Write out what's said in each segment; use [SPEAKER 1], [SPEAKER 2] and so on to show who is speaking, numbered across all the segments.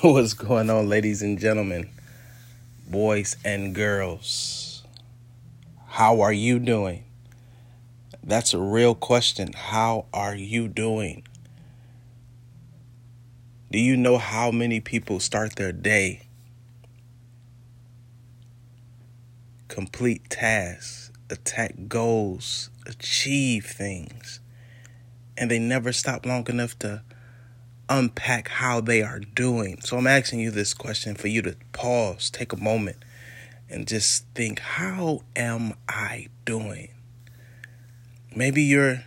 [SPEAKER 1] What's going on, ladies and gentlemen, boys and girls? How are you doing? That's a real question. How are you doing? Do you know how many people start their day? Complete tasks, attack goals, achieve things, and they never stop long enough to unpack how they are doing. So I'm asking you this question for you to pause, take a moment, and just think, how am I doing? Maybe you're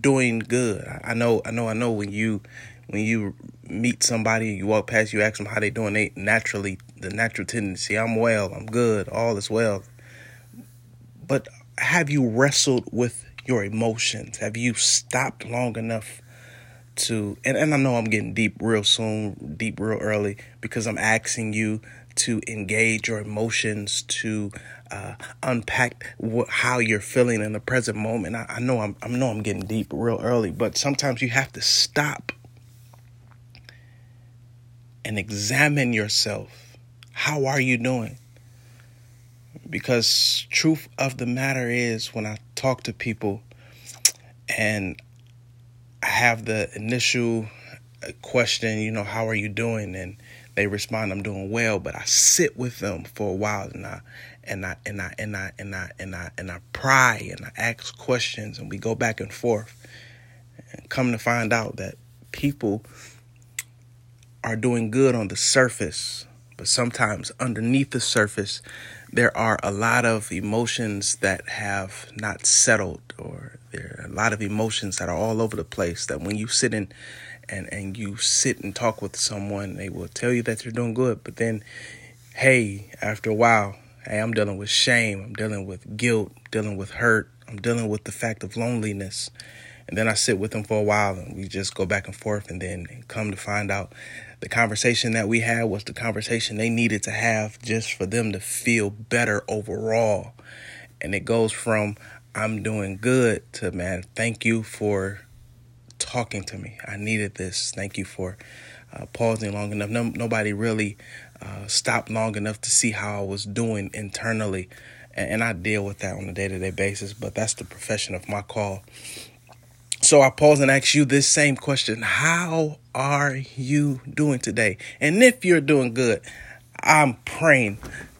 [SPEAKER 1] doing good. I know, I know, I know when you when you meet somebody, you walk past, you ask them how they doing, they naturally the natural tendency, I'm well, I'm good, all is well. But have you wrestled with your emotions? Have you stopped long enough to and, and I know I'm getting deep real soon, deep real early, because I'm asking you to engage your emotions, to uh, unpack what, how you're feeling in the present moment. I, I know I'm I know I'm getting deep real early, but sometimes you have to stop and examine yourself. How are you doing? Because truth of the matter is when I talk to people and have the initial uh, question, you know, how are you doing? And they respond, I'm doing well. But I sit with them for a while and I and I and I and I and I and I and I pry and I ask questions and we go back and forth. And come to find out that people are doing good on the surface, but sometimes underneath the surface there are a lot of emotions that have not settled or there are a lot of emotions that are all over the place that when you sit in and and you sit and talk with someone they will tell you that they're doing good but then hey after a while hey i'm dealing with shame i'm dealing with guilt dealing with hurt i'm dealing with the fact of loneliness and then i sit with them for a while and we just go back and forth and then come to find out the conversation that we had was the conversation they needed to have just for them to feel better overall. And it goes from I'm doing good to man, thank you for talking to me. I needed this. Thank you for uh, pausing long enough. No, nobody really uh, stopped long enough to see how I was doing internally. And, and I deal with that on a day to day basis, but that's the profession of my call. So I pause and ask you this same question How are you doing today? And if you're doing good, I'm praying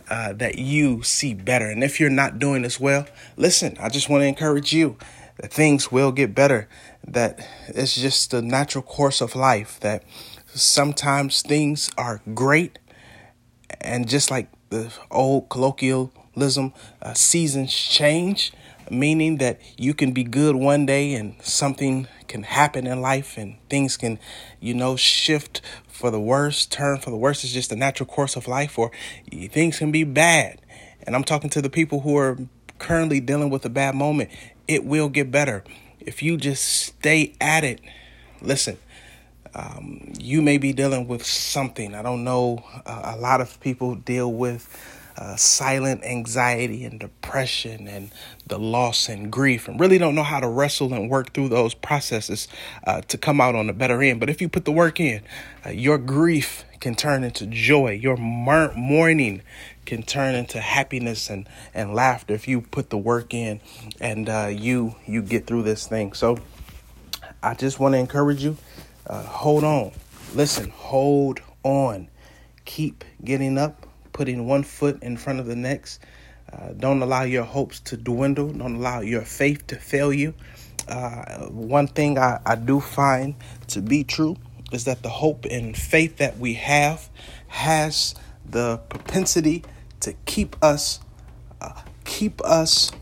[SPEAKER 1] uh, that you see better. And if you're not doing as well, listen, I just want to encourage you that things will get better, that it's just the natural course of life, that sometimes things are great. And just like the old colloquialism, uh, seasons change meaning that you can be good one day and something can happen in life and things can, you know, shift for the worst, turn for the worst It's just the natural course of life, or things can be bad. And I'm talking to the people who are currently dealing with a bad moment. It will get better if you just stay at it. Listen, um, you may be dealing with something. I don't know. Uh, a lot of people deal with uh, silent anxiety and depression and the loss and grief and really don't know how to wrestle and work through those processes uh, to come out on the better end. But if you put the work in, uh, your grief can turn into joy. Your mourning can turn into happiness and, and laughter if you put the work in and uh, you you get through this thing. So I just want to encourage you. Uh, hold on. Listen, hold on. Keep getting up putting one foot in front of the next. Uh, don't allow your hopes to dwindle. Don't allow your faith to fail you. Uh, one thing I, I do find to be true is that the hope and faith that we have has the propensity to keep us uh, keep us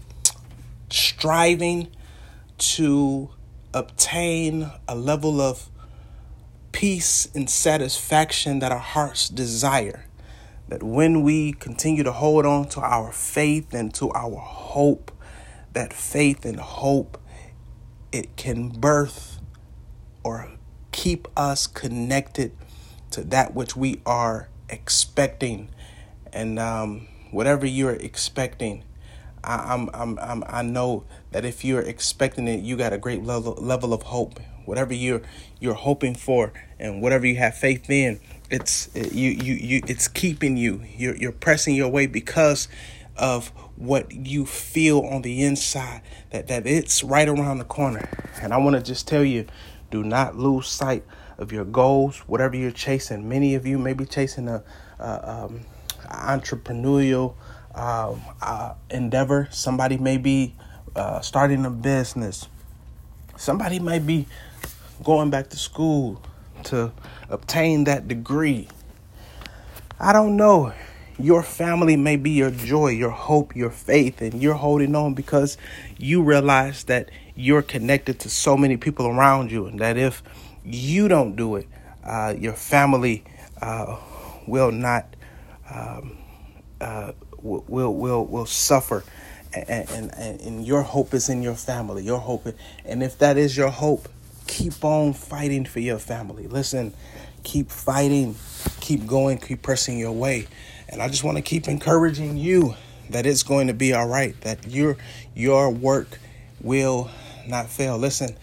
[SPEAKER 1] striving to obtain a level of peace and satisfaction that our hearts desire that when we continue to hold on to our faith and to our hope, that faith and hope it can birth or keep us connected to that which we are expecting, and um, whatever you're expecting. I, I'm, I'm, I'm, I know that if you're expecting it, you got a great level level of hope. Whatever you're you're hoping for, and whatever you have faith in, it's you you you it's keeping you. You're you're pressing your way because of what you feel on the inside that that it's right around the corner. And i want to just tell you do not lose sight of your goals whatever you're chasing. Many of you may be chasing a, a um, entrepreneurial um, uh, endeavor. Somebody may be uh, starting a business. Somebody may be going back to school to obtain that degree. I don't know. Your family may be your joy, your hope, your faith, and you're holding on because you realize that you're connected to so many people around you, and that if you don't do it, uh, your family uh, will not um, uh, will will will suffer, and, and and your hope is in your family. Your hope, and if that is your hope, keep on fighting for your family. Listen, keep fighting, keep going, keep pressing your way. And I just want to keep encouraging you that it's going to be all right, that your your work will not fail. Listen,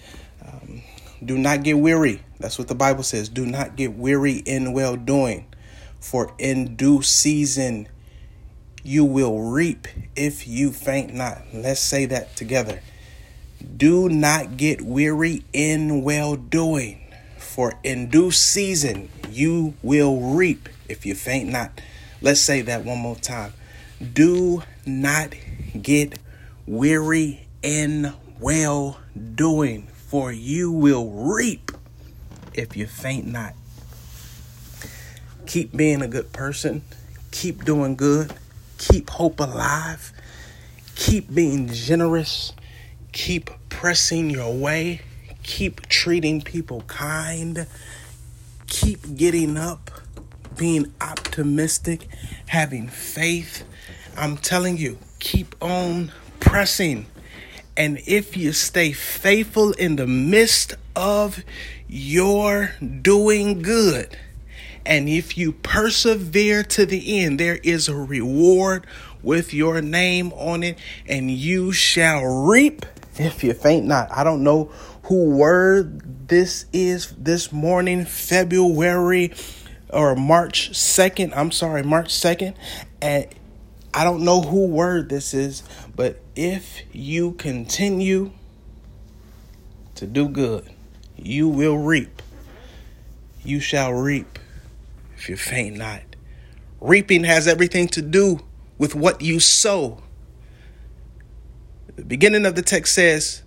[SPEAKER 1] um, do not get weary. That's what the Bible says. Do not get weary in well doing, for in due season you will reap if you faint not. Let's say that together. Do not get weary in well doing, for in due season you will reap if you faint not. Let's say that one more time. Do not get weary in well doing, for you will reap if you faint not. Keep being a good person, keep doing good, keep hope alive, keep being generous Keep pressing your way. Keep treating people kind. Keep getting up, being optimistic, having faith. I'm telling you, keep on pressing. And if you stay faithful in the midst of your doing good, and if you persevere to the end, there is a reward with your name on it, and you shall reap if you faint not. I don't know who word this is this morning, February or March 2nd. I'm sorry, March 2nd. And I don't know who word this is, but if you continue to do good, you will reap. You shall reap if you faint not. Reaping has everything to do with what you sow. The beginning of the text says,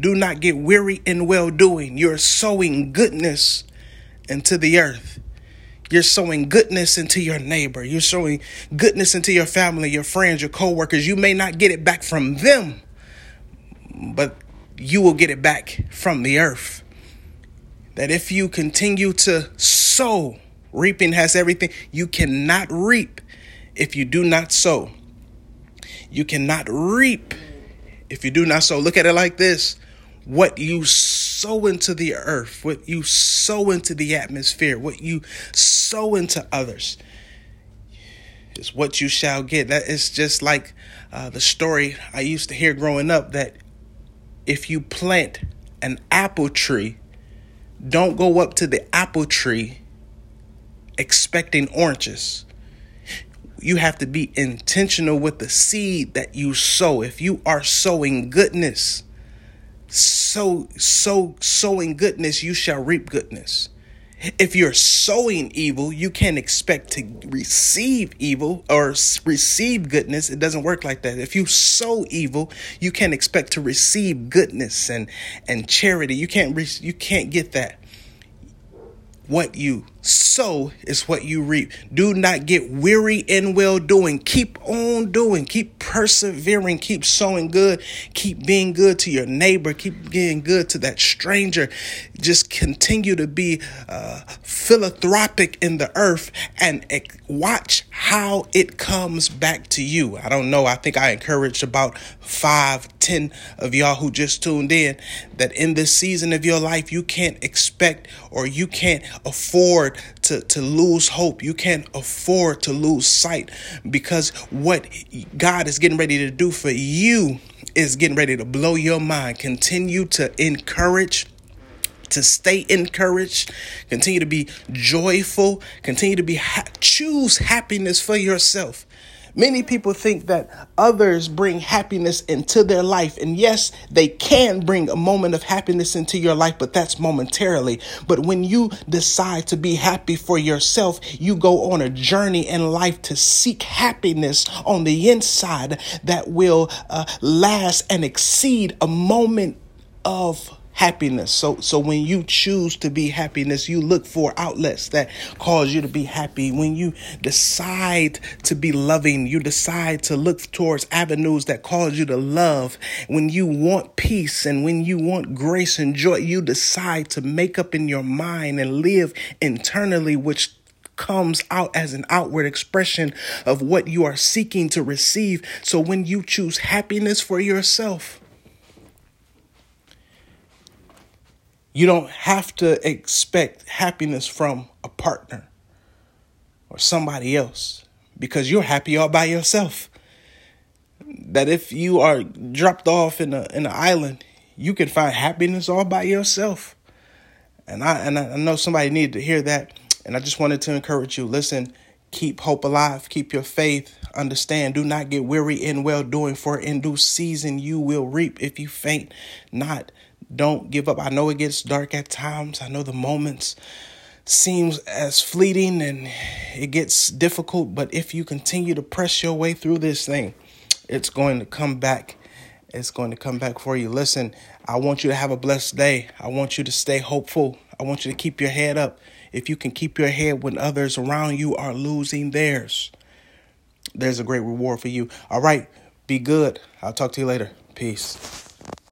[SPEAKER 1] Do not get weary in well doing. You're sowing goodness into the earth. You're sowing goodness into your neighbor. You're sowing goodness into your family, your friends, your coworkers. You may not get it back from them, but you will get it back from the earth. That if you continue to sow, reaping has everything. You cannot reap if you do not sow. You cannot reap if you do not sow. Look at it like this what you sow into the earth, what you sow into the atmosphere, what you sow into others is what you shall get. That is just like uh, the story I used to hear growing up that if you plant an apple tree, don't go up to the apple tree expecting oranges you have to be intentional with the seed that you sow. If you are sowing goodness, sow, sow, sowing goodness, you shall reap goodness. If you're sowing evil, you can't expect to receive evil or receive goodness. It doesn't work like that. If you sow evil, you can't expect to receive goodness and and charity. You can't re- you can't get that. What you sow is what you reap. Do not get weary in well doing. Keep on doing. Keep persevering. Keep sowing good. Keep being good to your neighbor. Keep being good to that stranger. Just continue to be uh, philanthropic in the earth and watch how it comes back to you. I don't know. I think I encouraged about five, ten of y'all who just tuned in that in this season of your life, you can't expect or you can't to, to lose hope. You can't afford to lose sight because what God is getting ready to do for you is getting ready to blow your mind. Continue to encourage to stay encouraged, continue to be joyful, continue to be ha- choose happiness for yourself. Many people think that others bring happiness into their life. And yes, they can bring a moment of happiness into your life, but that's momentarily. But when you decide to be happy for yourself, you go on a journey in life to seek happiness on the inside that will uh, last and exceed a moment of happiness. So so when you choose to be happiness, you look for outlets that cause you to be happy. When you decide to be loving, you decide to look towards avenues that cause you to love. When you want peace and when you want grace and joy, you decide to make up in your mind and live internally which comes out as an outward expression of what you are seeking to receive. So when you choose happiness for yourself, You don't have to expect happiness from a partner or somebody else because you're happy all by yourself. That if you are dropped off in a in an island, you can find happiness all by yourself. And I and I know somebody needed to hear that. And I just wanted to encourage you. Listen, keep hope alive, keep your faith. Understand, do not get weary in well doing, for in due season you will reap if you faint not. Don't give up. I know it gets dark at times. I know the moments seems as fleeting and it gets difficult, but if you continue to press your way through this thing, it's going to come back. It's going to come back for you. Listen, I want you to have a blessed day. I want you to stay hopeful. I want you to keep your head up. If you can keep your head when others around you are losing theirs, there's a great reward for you. All right, be good. I'll talk to you later. Peace.